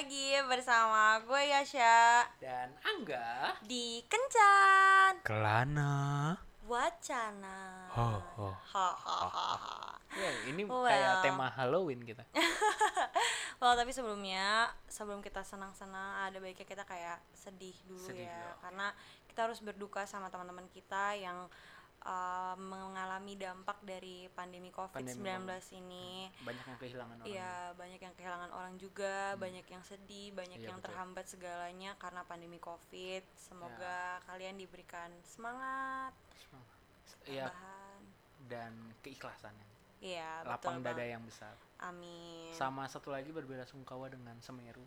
lagi bersama gue Yasha dan Angga di Kencan Kelana. Wacana. Ho, ho. Hahaha. ya ini Well. kayak tema Halloween kita Well, tapi sebelumnya sebelum kita senang-senang ada baiknya kita kayak sedih dulu Sedih ya dulu. karena kita harus berduka sama teman-teman kita yang uh, mengalami dampak dari pandemi COVID-19 Pandemi ini. banyak yang kehilangan orang Iya, banyak yang kehilangan orang juga, banyak yang sedih, banyak Iya, yang betul. terhambat segalanya karena pandemi Covid. Semoga kalian diberikan semangat, Iya tambahan. dan keikhlasannya Iya, betul lapang dada banget. yang besar Amin. sama satu lagi berbela sungkawa dengan Semeru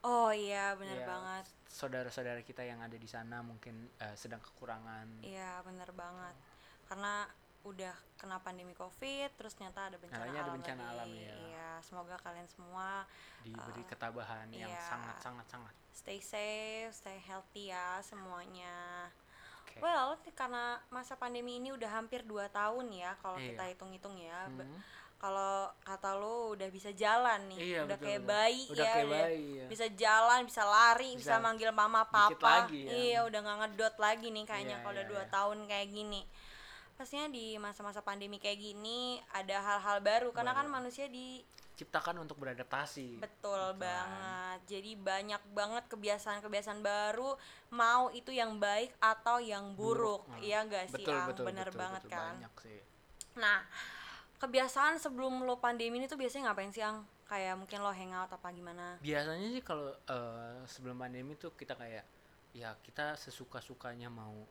Oh iya, bener Ya, banget. saudara-saudara kita yang ada di sana mungkin eh, sedang kekurangan Iya, bener banget. Karena udah kena pandemi Covid, terus ternyata ada bencana ada alam bencana lagi. alam, ya. Iya, semoga kalian semua diberi Eh, ketabahan yang iya. sangat sangat sangat stay safe, stay healthy ya semuanya. Oke. Well, karena masa pandemi ini udah hampir 2 tahun ya kalau Iya. kita hitung-hitung ya. Hmm. Kalau kata lo udah bisa jalan nih, Iya, udah betul, kayak betul. bayi Udah ya, kayak bayi, ya. bisa jalan, bisa lari, bisa, Bisa manggil mama papa. lagi ya. Iya, udah nggak ngedot lagi nih kayaknya Iya, kalau udah iya, 2 iya. tahun kayak gini. Pastinya di masa-masa pandemi kayak gini ada hal-hal baru karena kan Baru. manusia di ciptakan untuk beradaptasi Betul Gitu kan. banget. Jadi banyak banget kebiasaan-kebiasaan baru, mau itu yang baik atau yang buruk. Nah, Iya enggak sih, betul Ang? betul Bener betul, banget betul, kan. banyak sih Nah, kebiasaan sebelum lo pandemi ini tuh biasanya ngapain sih, Ang? Kayak mungkin lo hangout apa gimana? biasanya sih kalau eh, sebelum pandemi tuh kita kayak ya kita sesuka sukanya mau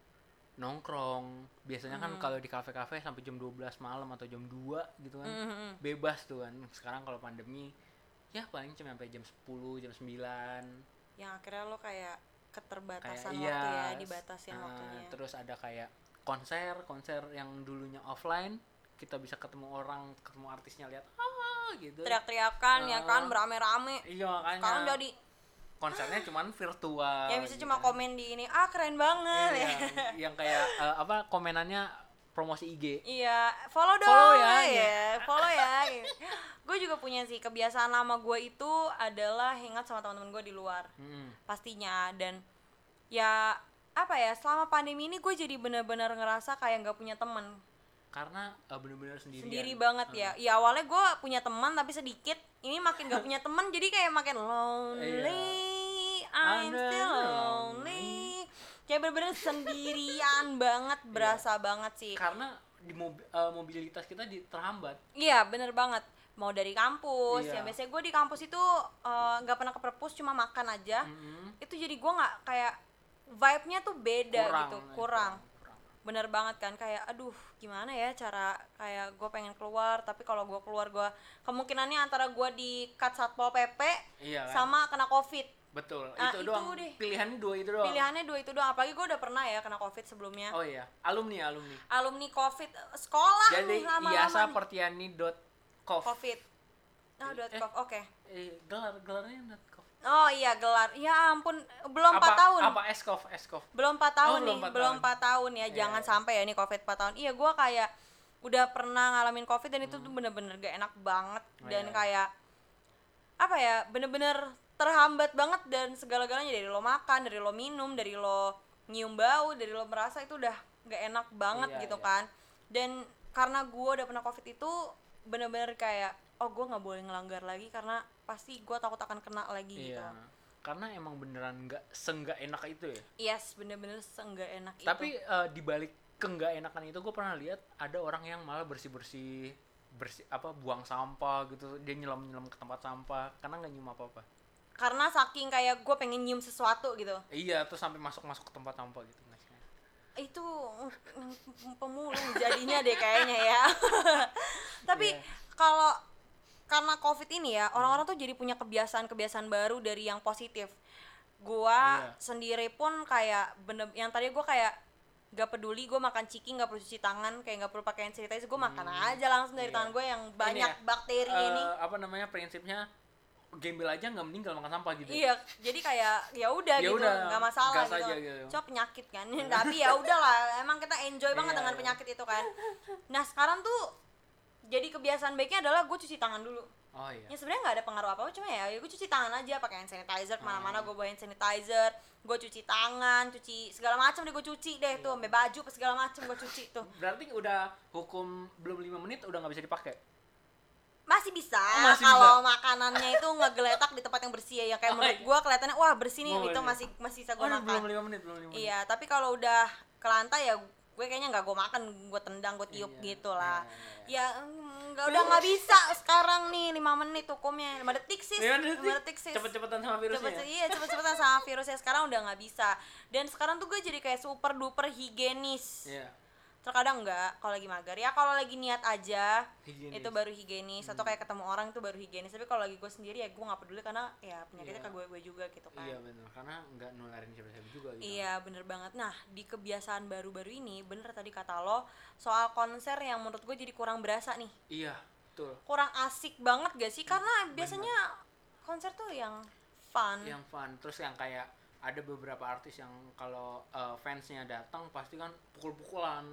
nongkrong biasanya kan Hmm. kalau di kafe-kafe sampai jam 12 malam atau jam 2 gitu kan Mhm. bebas tuh kan sekarang kalau pandemi ya paling cuma sampai jam 10 jam 9 Yang akhirnya lo kayak kayak keterbatasan iya waktu ya, dibatasin eh, waktunya. terus ada kayak konser konser yang dulunya offline kita bisa ketemu orang ketemu artisnya lihat ah gitu Teriak-teriakan ya kan, Ah. berame-rame. iya makanya Sekarang jadi konsernya cuman virtual ya bisa gitu cuma kan. komen di ini, ah keren banget Iya, ya. yang kayak eh, apa komenannya promosi IG Iya, follow dong Follow ya, ya, follow ya. gue juga punya sih kebiasaan lama gue itu adalah hangout sama teman-teman gue di luar Mm-mm. pastinya dan ya apa ya selama pandemi ini gue jadi bener-bener ngerasa kayak nggak punya teman karena eh, bener-bener sendirian sendiri banget ya. Ya awalnya gue punya teman tapi sedikit. Ini makin gak punya teman jadi kayak makin lonely. I'm still lonely. Kayak bener-bener sendirian banget, berasa banget sih. karena di mobi- eh, mobilitas kita di terhambat Iya bener banget mau dari kampus Iya. ya biasanya gue di kampus itu eh, nggak pernah ke perpus cuma makan aja Mm-mm. itu jadi gue nggak kayak vibe-nya tuh beda gitu nah, kurang kurang. bener banget kan kayak aduh gimana ya cara kayak gue pengen keluar tapi kalau gue keluar gue kemungkinannya antara gue di cut satpol pp iya kan sama kena covid betul Nah, itu itu doang deh. pilihannya dua itu doang pilihannya dua itu doang apalagi gue udah pernah ya kena covid sebelumnya oh iya alumni alumni alumni covid eh, sekolah jadi nih lama-lama iasa nih. pertiani dot covid oh, dot Eh. oke eh, gelar gelarnya dot cof Oh iya gelar. Ya ampun, belum 4 tahun. apa eskof eskof Belum 4 tahun Oh, nih, belum empat belum tahun. 4 tahun ya. Iya, Jangan sampai ya nih Covid 4 tahun. Iya, gua kayak udah pernah ngalamin Covid dan itu tuh bener-bener gak enak banget Hmm. Oh, dan iya. kayak apa ya? Bener-bener terhambat banget dan segala-galanya dari lo makan, dari lo minum, dari lo nyium bau, dari lo merasa itu udah gak enak banget Iya, gitu iya. kan. Dan karena gua udah pernah Covid itu bener-bener kayak oh gue nggak boleh ngelanggar lagi karena pasti gua takut akan kena lagi gitu. iya karena emang beneran nggak senggak enak itu ya Yes, bener-bener seenggak enak itu. tapi eh, di balik ke nggak enakan itu gue pernah lihat ada orang yang malah bersih bersih bersih apa buang sampah gitu dia nyelam nyelam ke tempat sampah karena nggak nyium apa apa karena saking kayak gue pengen nyium sesuatu gitu. iya terus sampai masuk masuk ke tempat sampah gitu? Itu pemulung jadinya deh kayaknya ya. Tapi Iya. kalau karena Covid ini ya, orang-orang tuh jadi punya kebiasaan-kebiasaan baru dari yang positif. Gua Iya. sendiri pun kayak bener yang tadi gua kayak gak peduli gue makan ciki nggak perlu cuci tangan kayak nggak perlu pakai hand sanitizer gue makan aja langsung dari Iya. tangan gue yang banyak ya, bakteri Eh, ini apa namanya prinsipnya gembel aja nggak meninggal makan sampah gitu Iya, jadi kayak ya udah Ya gitu, nggak masalah gitu. aja gitu. Cuma penyakit kan. Tapi ya udahlah, emang kita enjoy banget Iya, dengan iya. penyakit itu kan. Nah, sekarang tuh jadi kebiasaan baiknya adalah gue cuci tangan dulu. oh iya ya sebenarnya nggak ada pengaruh apa apa cuma ya, gue cuci tangan aja pakai hand sanitizer ke mana-mana Hmm. gue bawa hand sanitizer gue cuci tangan cuci segala macam deh gue cuci deh tuh sampai baju apa segala macam gue cuci tuh berarti udah hukum belum lima menit udah nggak bisa dipakai masih bisa Oh, masih kalau makanannya itu ngegeletak di tempat yang bersih ya. Yang kayak Oh, menurut iya. gue kelihatannya wah bersih nih. Oh, itu iya. masih masih bisa gue oh, makan. belum menit belum menit. Iya tapi kalau udah ke lantai ya gue kayaknya nggak gue makan gue tendang gue tiup Iya, gitu lah. iya, ya mm, nggak udah nggak bisa sekarang nih lima menit hukumnya. Lima detik sih. Lima detik? sih. Cepet-cepetan sama virusnya cepet ya? iya cepet-cepetan sama virusnya sekarang udah nggak bisa. Dan sekarang tuh gue jadi kayak super duper higienis. Iya. Terkadang enggak kalau lagi mager. Ya kalau lagi niat aja Higienis. itu baru higienis. Atau kayak ketemu orang itu baru higienis. Tapi kalau lagi gue sendiri ya gue nggak peduli karena ya penyakitnya Iya. ke gue gue juga gitu kan. Iya benar, karena nggak nularin siapa-siapa juga gitu. Iya bener banget. Nah di kebiasaan baru-baru ini Bener tadi kata lo Soal konser yang menurut gue jadi kurang berasa nih. Iya, betul. Kurang asik banget gak sih? Karena biasanya konser tuh yang fun. Yang fun, terus yang kayak ada beberapa artis yang kalau uh, fansnya datang pasti kan pukul-pukulan.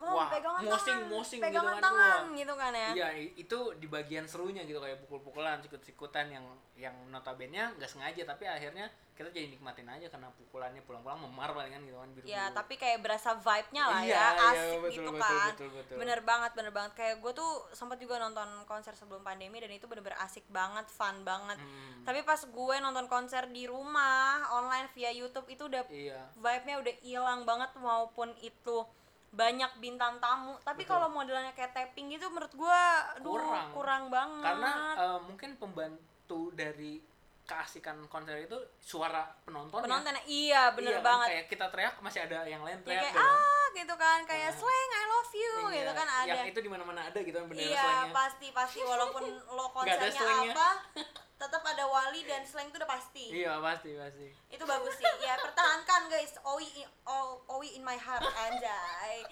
Oh, Wah, pegangan mosing, tangan, mosing pegangan gitu kan. tangan gitu kan ya Iya, itu di bagian serunya gitu kayak pukul-pukulan, sikut-sikutan yang yang notabene nggak sengaja tapi akhirnya kita jadi nikmatin aja karena pukulannya pulang-pulang memar palingan gitu kan biru. Ya tapi kayak berasa vibe-nya lah Iya, ya iya, Asik betul, gitu betul, kan betul, betul. Bener banget, bener banget Kayak gue tuh sempat juga nonton konser sebelum pandemi Dan itu bener-bener asik banget, fun banget Hmm, Tapi pas gue nonton konser di rumah Online via Youtube itu udah iya. vibe-nya udah hilang banget maupun itu banyak bintang tamu tapi kalau modelnya kayak tapping gitu menurut gua aduh, Kurang. kurang banget Karena uh, mungkin pembantu dari keasikan konser itu suara penonton penontonnya iya bener Iya, banget kayak kita teriak masih ada yang lain ya teriak kayak gitu kan. ah gitu kan kayak Ah. slang I love you Iya, gitu kan ada yang itu di mana-mana ada gitu kan bendera iya slangnya. pasti pasti walaupun lo konsernya apa tetap ada wali dan slang itu udah pasti Iya, pasti pasti. itu bagus sih ya pertahankan guys Owi in- O- Owi in my heart anjay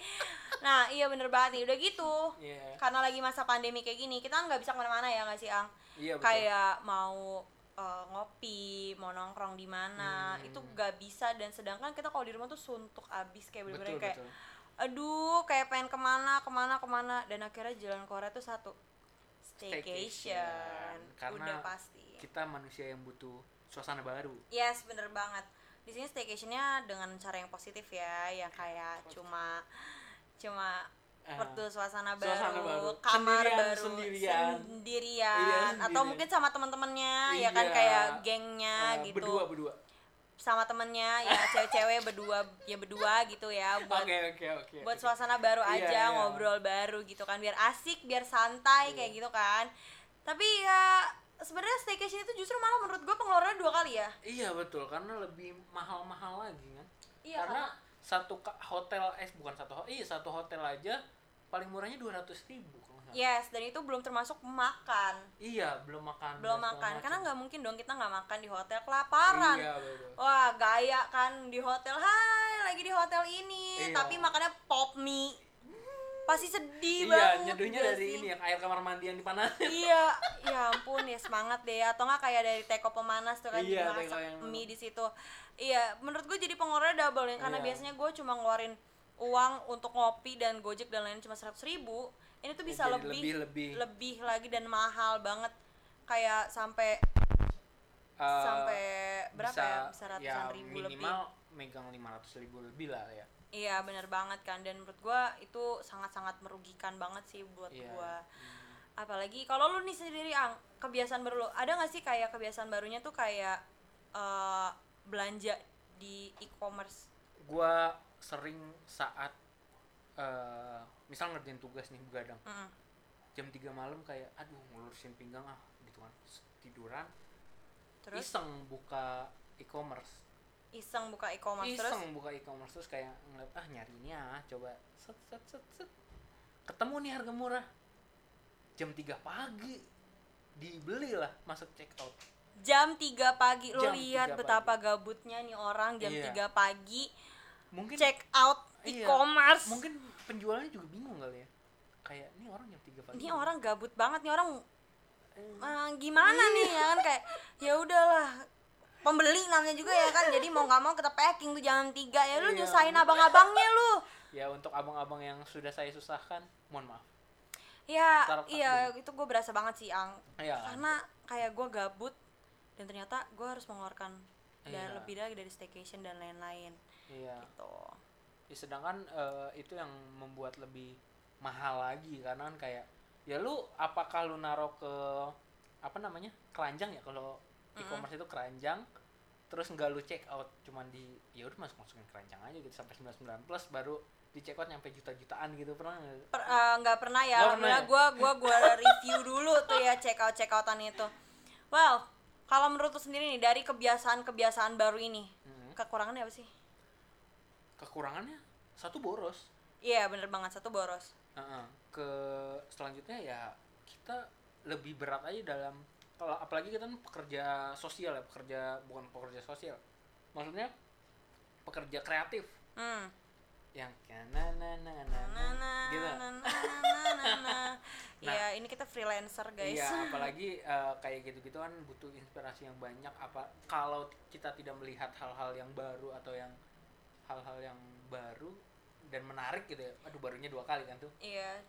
nah iya bener banget nih udah gitu Iya. karena lagi masa pandemi kayak gini kita nggak bisa ke mana-mana ya nggak sih ang Iya, betul. kayak mau uh, ngopi mau nongkrong di mana Hmm. itu nggak bisa dan sedangkan kita kalau di rumah tuh suntuk abis kayak bener-bener betul, kayak betul. aduh kayak pengen ke mana ke mana ke mana dan akhirnya jalan Korea tuh satu staycation. Karena udah pasti Kita manusia yang butuh suasana baru. yes bener banget di sini staycationnya dengan cara yang positif ya yang kayak cuma cuma Ah, Pertu suasana baru, suasana baru. kamar Sendirian, baru, sendirian. sendirian. Iya, atau sendirian. mungkin sama teman-temannya, ya kan Iya. kayak gengnya eh, gitu, Berdua, berdua. Sama temennya, ya cewek-cewek berdua, ya berdua gitu ya, buat Oke, oke, oke. buat suasana baru Iya, aja, iya. ngobrol baru gitu kan, biar asik, biar santai kayak Iya. gitu kan. Tapi ya sebenarnya staycation itu justru malah menurut gue pengeluarannya dua kali ya. Iya, betul. Karena lebih mahal-mahal lagi kan. Iya, karena satu ka- hotel eh bukan satu hotel, iya satu hotel aja paling murahnya 200 ribu kalau nggak. Yes, dan itu belum termasuk makan, Iya, belum makan. belum makan, karena nggak mungkin dong kita nggak makan di hotel kelaparan. Iya, betul. Wah, gaya kan di hotel. Hai, lagi di hotel ini, Iya. tapi makannya pop mie. Pasti sedih Iya, banget. nyeduhnya dari sih? ini yang air kamar mandi yang dipanasin. Iya, ya ampun ya semangat deh. Atau nggak kayak dari teko pemanas tuh kan Iya, teko yang- mie di situ. Iya, menurut gue jadi pengeluarannya double ya karena Iya. biasanya gue cuma ngeluarin uang untuk ngopi dan gojek dan lain cuma seratus ribu. Ini tuh bisa lebih, lebih- lebih. lebih lagi dan mahal banget. Kayak sampai Eh, sampai berapa bisa, ya? Bisa ratusan ya, ribu lebih. minimal megang 500 ribu lebih lah ya. Iya bener banget kan dan menurut gua itu sangat-sangat merugikan banget sih buat Iya. gua. Apalagi kalau lu nih sendiri ang kebiasaan baru lu ada nggak sih kayak kebiasaan barunya tuh kayak eh, belanja di e-commerce? Gua sering saat eh misal ngerjain tugas nih begadang. Mm-mm. jam 3 malam kayak aduh ngelurusin pinggang ah gitu kan. Tiduran Terus? iseng buka e-commerce. Iseng buka e-commerce terus? Iseng buka e-commerce terus kayak ngeliat ah nyari ini ah coba. Set set set set. Ketemu nih harga murah. Jam 3 pagi. Dibeli lah masuk check out. Jam 3 pagi Jam lihat 3 betapa gabutnya nih orang jam Iya. 3 pagi mungkin check out Iya. e-commerce. mungkin penjualnya juga bingung kali ya. Kayak ini orang jam 3 pagi. Ini orang gabut banget nih orang eh, gimana nih ya kan? Kayak ya udahlah pembeli namanya juga ya kan jadi mau nggak mau kita packing tuh jam 3 ya. Lu Iya. nyusahin abang-abangnya lu. Ya untuk abang-abang yang sudah saya susahkan mohon maaf. Ya Taruh tas iya itu gue berasa banget sih ang. Iya. Karena kayak gue gabut dan ternyata gue harus mengeluarkan dan Iya. lebih lagi dari staycation dan lain-lain iya. Gitu. Ya, sedangkan eh, itu yang membuat lebih mahal lagi karena kan kayak ya lu apakah lu naro ke apa namanya keranjang ya? Kalau e-commerce itu keranjang terus nggak lu check out cuman di ya udah masuk masukin keranjang aja gitu sampai 99 plus baru di check out nyampe juta-jutaan gitu pernah nggak? Per- nggak pernah ya. Alhamdulillah gue gua gua review dulu tuh ya check out check outan itu. Well kalau menurut lu sendiri nih dari kebiasaan kebiasaan baru ini Mhm. kekurangannya apa sih kekurangannya? Satu boros. Iya bener banget satu boros. Heeh. ke selanjutnya ya kita lebih berat aja dalam kalau apalagi kita kan pekerja sosial ya pekerja bukan pekerja sosial. Maksudnya pekerja kreatif. Hmm. Yang na na na na na na na gitu. na na na na na ya ini kita freelancer guys. Iya apalagi eh, kayak gitu gitu kan butuh inspirasi yang banyak. Apa kalau kita tidak melihat hal-hal yang baru atau yang hal-hal yang baru dan menarik gitu ya. Aduh barunya dua kali kan tuh. Iya.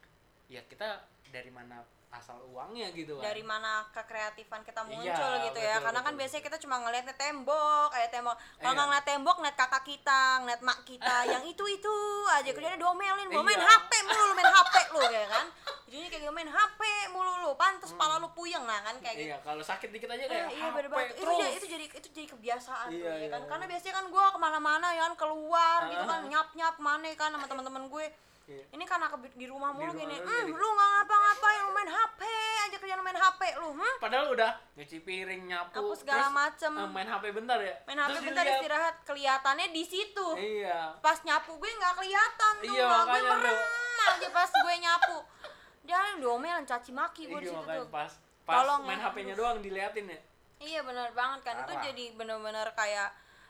Ya kita dari mana asal uangnya gitu kan dari mana kekreatifan kita muncul Iya, gitu ya. betul, karena kan betul. biasanya kita cuma ngeliatnya tembok kayak tembok. Kalau Iya. nggak ngeliat tembok ngeliat kakak kita ngeliat mak kita. Yang itu itu aja. Kerjanya diomelin. Gua main Iya. HP mulu lu main HP lu ya kan jadinya kayak gitu, main HP mulu lu pantes pala lu puyeng lah kan kayak gitu iya kalau sakit dikit aja Eh, kayak iya HP bener banget itu, jadi, itu jadi itu jadi kebiasaan tuh Iya, ya kan iya. karena biasanya kan gue ke mana-mana ya kan keluar gitu kan Ah. nyap nyap mana kan sama teman-teman gue Iya. ini karena ke- di rumah mulu rumah gini hmm, jadi- lu nggak ngapa-ngapain lu main HP aja kerjaan main HP lu hmm? padahal udah nyuci piring nyapu Nyapu segala terus, macem. eh, main HP bentar ya main HP Terus bentar dilihat. istirahat kelihatannya di situ iya pas nyapu gue nggak kelihatan tuh Iya, gue merem aja pas gue nyapu jangan diomelin caci maki gue di iya situ makanya tuh pas pas Tolong main ya. HP-nya doang diliatin ya Iya benar banget kan itu Parah. jadi bener-bener kayak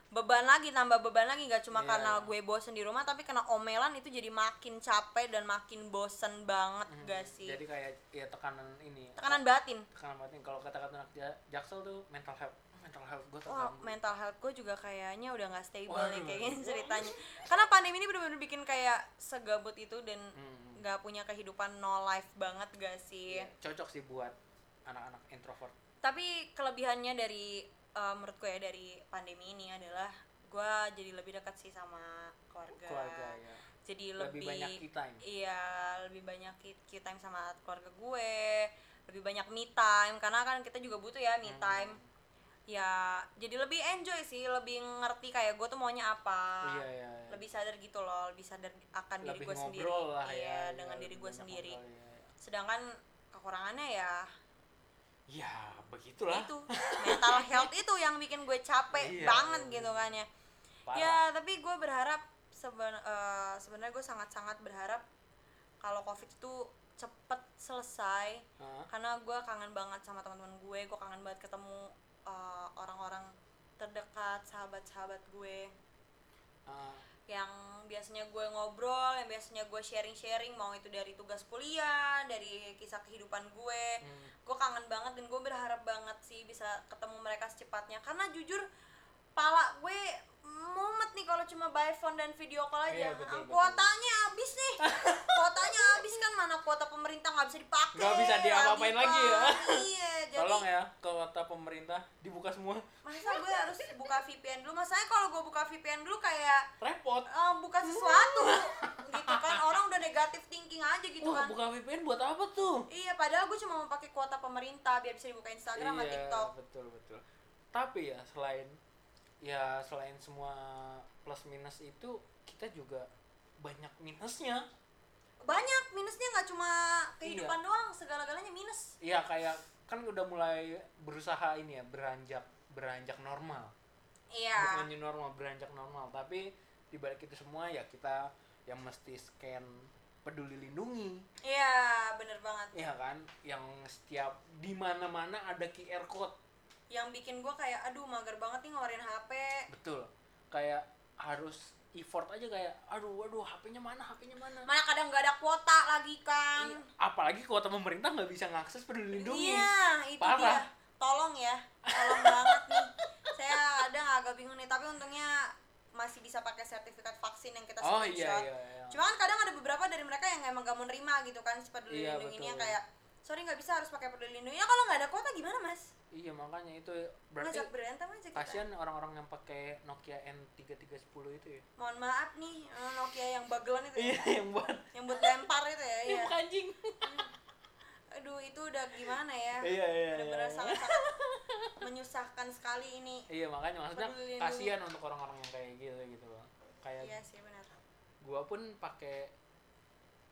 beban lagi tambah beban lagi nggak cuma Iya. karena gue bosen di rumah tapi kena omelan itu jadi makin capek dan makin bosen banget Hmm, gak sih jadi kayak ya tekanan ini tekanan batin tekanan batin kalau kata-kata anak ja- jaksel tuh mental health mental health gue terganggu mental health gue juga kayaknya udah nggak stable nih Waduh. kayak gini ceritanya. Karena pandemi ini bener-bener bikin kayak segabut itu dan Hmm. Nggak punya kehidupan no life banget gak sih. Iya, cocok sih buat anak-anak introvert Tapi kelebihannya dari eh, menurut gue ya dari pandemi ini adalah gue jadi lebih dekat sih sama keluarga. keluarga ya Jadi lebih lebih, banyak key time. Iya, lebih banyak key- time sama keluarga gue, lebih banyak me time karena kan kita juga butuh ya me Hmm. time. Ya, jadi lebih enjoy sih, lebih ngerti kayak gue tuh maunya apa. iya iya iya. Lebih sadar gitu loh, lebih sadar akan diri lebih gue sendiri. lah iya, ya dengan iya, diri gue sendiri. ngobrol, iya. Sedangkan kekurangannya ya ya begitulah itu mental health itu yang bikin gue capek Iya, banget iya. gitu kan ya. Parah. Ya, tapi gue berharap seben eh, sebenarnya gue sangat-sangat berharap kalau covid itu cepet selesai Hah? karena gue kangen banget sama teman-teman gue gue kangen banget ketemu eh, orang-orang terdekat sahabat-sahabat gue Ah, yang biasanya gue ngobrol yang biasanya gue sharing-sharing mau itu dari tugas kuliah dari kisah kehidupan gue hmm. gue kangen banget dan gue berharap banget sih bisa ketemu mereka secepatnya karena jujur pala gue mumet nih kalau cuma by phone dan video call aja Iya, betul, Ah, betul. kuotanya habis nih kuotanya habis kan mana kuota pemerintah nggak bisa dipakai Nggak bisa diapa-apain lagi ya. Iya jadi tolong ya kota pemerintah. Dibuka semua. masa gue harus buka VPN dulu? Masanya kalau gue buka VPN dulu kayak repot. eh, buka sesuatu. Gitu kan orang udah negatif thinking aja gitu wah kan. buka VPN buat apa tuh? Iya padahal gue cuma mau pakai kuota pemerintah biar bisa dibuka Instagram sama iya TikTok. betul betul. Tapi ya selain ya selain semua plus minus itu kita juga banyak minusnya. Banyak minusnya nggak cuma kehidupan Iya. doang segala-galanya minus. Iya kayak kan udah mulai berusaha ini ya beranjak beranjak normal. Iya. Bukan new normal beranjak normal. Tapi di balik itu semua ya kita yang mesti scan peduli lindungi. Iya bener banget. Ya kan? Yang setiap di mana mana ada QR code. Yang bikin gue kayak aduh mager banget nih ngeluarin HP betul. Kayak harus effort aja kayak aduh aduh HP-nya mana HP-nya mana? Mana kadang nggak ada kuota lagi kan. Iya, apalagi kuota pemerintah nggak bisa ngakses peduli lindungi. Iya itu Parah. dia tolong ya tolong banget nih. Saya kadang agak bingung nih tapi untungnya masih bisa pakai sertifikat vaksin yang kita oh screenshot. iya iya, iya. cuma kan kadang ada beberapa dari mereka yang emang gak mau nerima gitu kan peduli Iya, lindungi ini yang kayak sorry nggak bisa harus pakai peduli lindungi. Ya kalau nggak ada kuota gimana mas? Iya makanya itu berarti ngajak berantem aja kita. kasihan orang-orang yang pakai Nokia N3310 itu ya. Mohon maaf nih eh, Nokia yang bagelan itu iya ya yang buat yang buat lempar itu ya iya. iya. anjing. Aduh itu udah gimana ya? Iya iya benar-benar iya. sangat-sangat menyusahkan sekali ini. Iya makanya maksudnya kasihan untuk orang-orang yang kayak gitu gitu loh. Kayak iya sih benar. gua pun pakai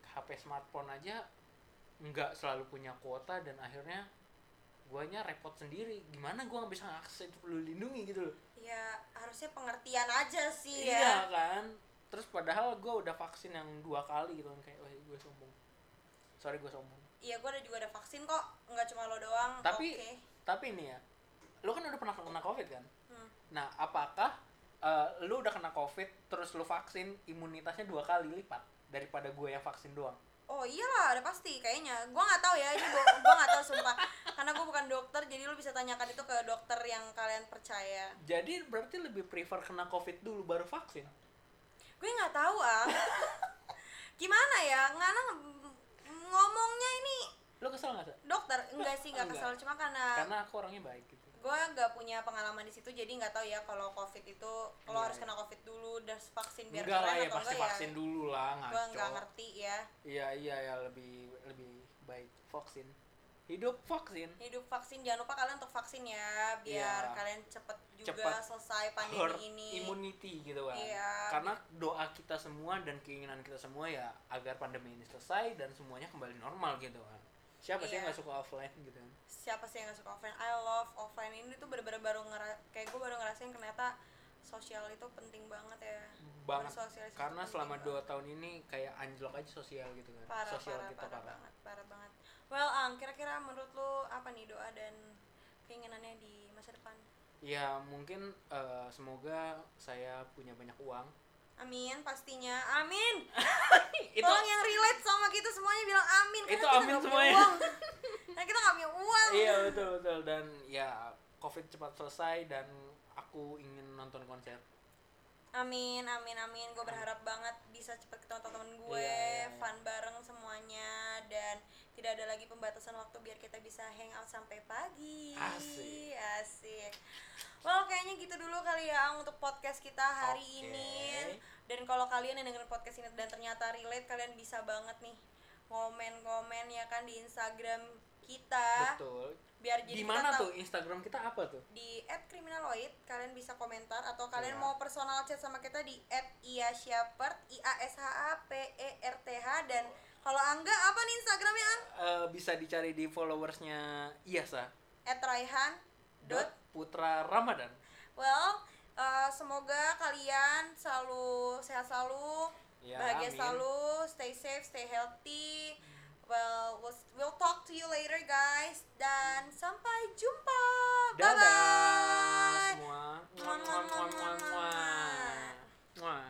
HP smartphone aja nggak selalu punya kuota dan akhirnya guanya repot sendiri. Gimana gua nggak bisa akses peduli lindungi gitu loh. Ya harusnya pengertian aja sih iya ya kan? Terus padahal gua udah vaksin yang dua kali gitu kan kayak wah gue sombong. Sorry gue sombong. Iya gue udah juga ada vaksin kok. Nggak cuma lo doang. Tapi- oke. tapi ini ya lu kan udah pernah kena covid kan? Hmm. nah apakah eh, lu udah kena covid terus lu vaksin imunitasnya dua kali lipat daripada gue yang vaksin doang Oh iyalah, ada pasti kayaknya. Gua nggak tahu ya, ini gua, gua nggak tahu sumpah. Karena gua bukan dokter, jadi lu bisa tanyakan itu ke dokter yang kalian percaya. jadi berarti lebih prefer kena covid dulu baru vaksin Gue nggak tahu ah. Gimana ya? Ngana ngomongnya ini lu kesel nggak sih dokter enggak sih nggak Enggak. kesel cuma karena karena aku orangnya baik gitu gue nggak punya pengalaman di situ jadi nggak tahu ya kalau covid itu lo Iya, harus iya. kena covid dulu dan vaksin biar enggak lah ya atau pasti enggak vaksin dulu lah gue ngaco. nggak ngerti ya. Iya iya ya lebih lebih baik vaksin. Hidup vaksin. Hidup vaksin jangan lupa kalian untuk vaksin ya biar Iya. kalian cepet juga Cepat selesai herd pandemi ini. immunity gitu kan. Iya. karena doa kita semua dan keinginan kita semua ya agar pandemi ini selesai dan semuanya kembali normal gitu kan siapa sih yang Iya. nggak suka offline gitu kan? Siapa sih yang gak suka offline? I love offline. Ini tuh bener-bener baru ngera kayak gue baru ngerasain ternyata sosial itu penting banget ya. Banget. Karena selama dua tahun ini kayak anjlok aja sosial gitu kan. Parah sosial parah kita parah, parah. banget parah banget. Well ang kira-kira menurut lu apa nih doa dan keinginannya di masa depan? Ya mungkin eh, semoga saya punya banyak uang amin pastinya. Amin. Itu tolong yang relate sama kita semuanya bilang amin karena Itu kita amin semuanya. uang. Karena kita nggak punya uang. Iya betul betul. Dan ya covid cepat selesai dan aku ingin nonton konser Amin, amin, amin. Gue berharap banget bisa cepet ketemu teman-teman gue, Iya, iya, iya. fun bareng semuanya, dan tidak ada lagi pembatasan waktu biar kita bisa hangout sampai pagi. Asik. Asik. Well, kayaknya gitu dulu kali ya untuk podcast kita hari Oke. ini. Dan kalau kalian yang dengerin podcast ini dan ternyata relate, kalian bisa banget nih komen-komen ya kan di Instagram kita. betul Biar jadi di kita mana tahu- tuh instagram kita apa tuh di @criminaloid kalian bisa komentar atau kalian Iya. mau personal chat sama kita di @iashepherd i a s h a p e r t h dan kalau Angga apa nih Instagramnya Ang? Eh, bisa dicari di followersnya Iyasa @raihan dot Putra Ramadan well eh, semoga kalian selalu sehat selalu Ya, bahagia amin. selalu stay safe stay healthy well we'll, we'll talk to you later guys dan sampai jumpa Dadah, bye bye semua. Mwah. Mwah. Mwah.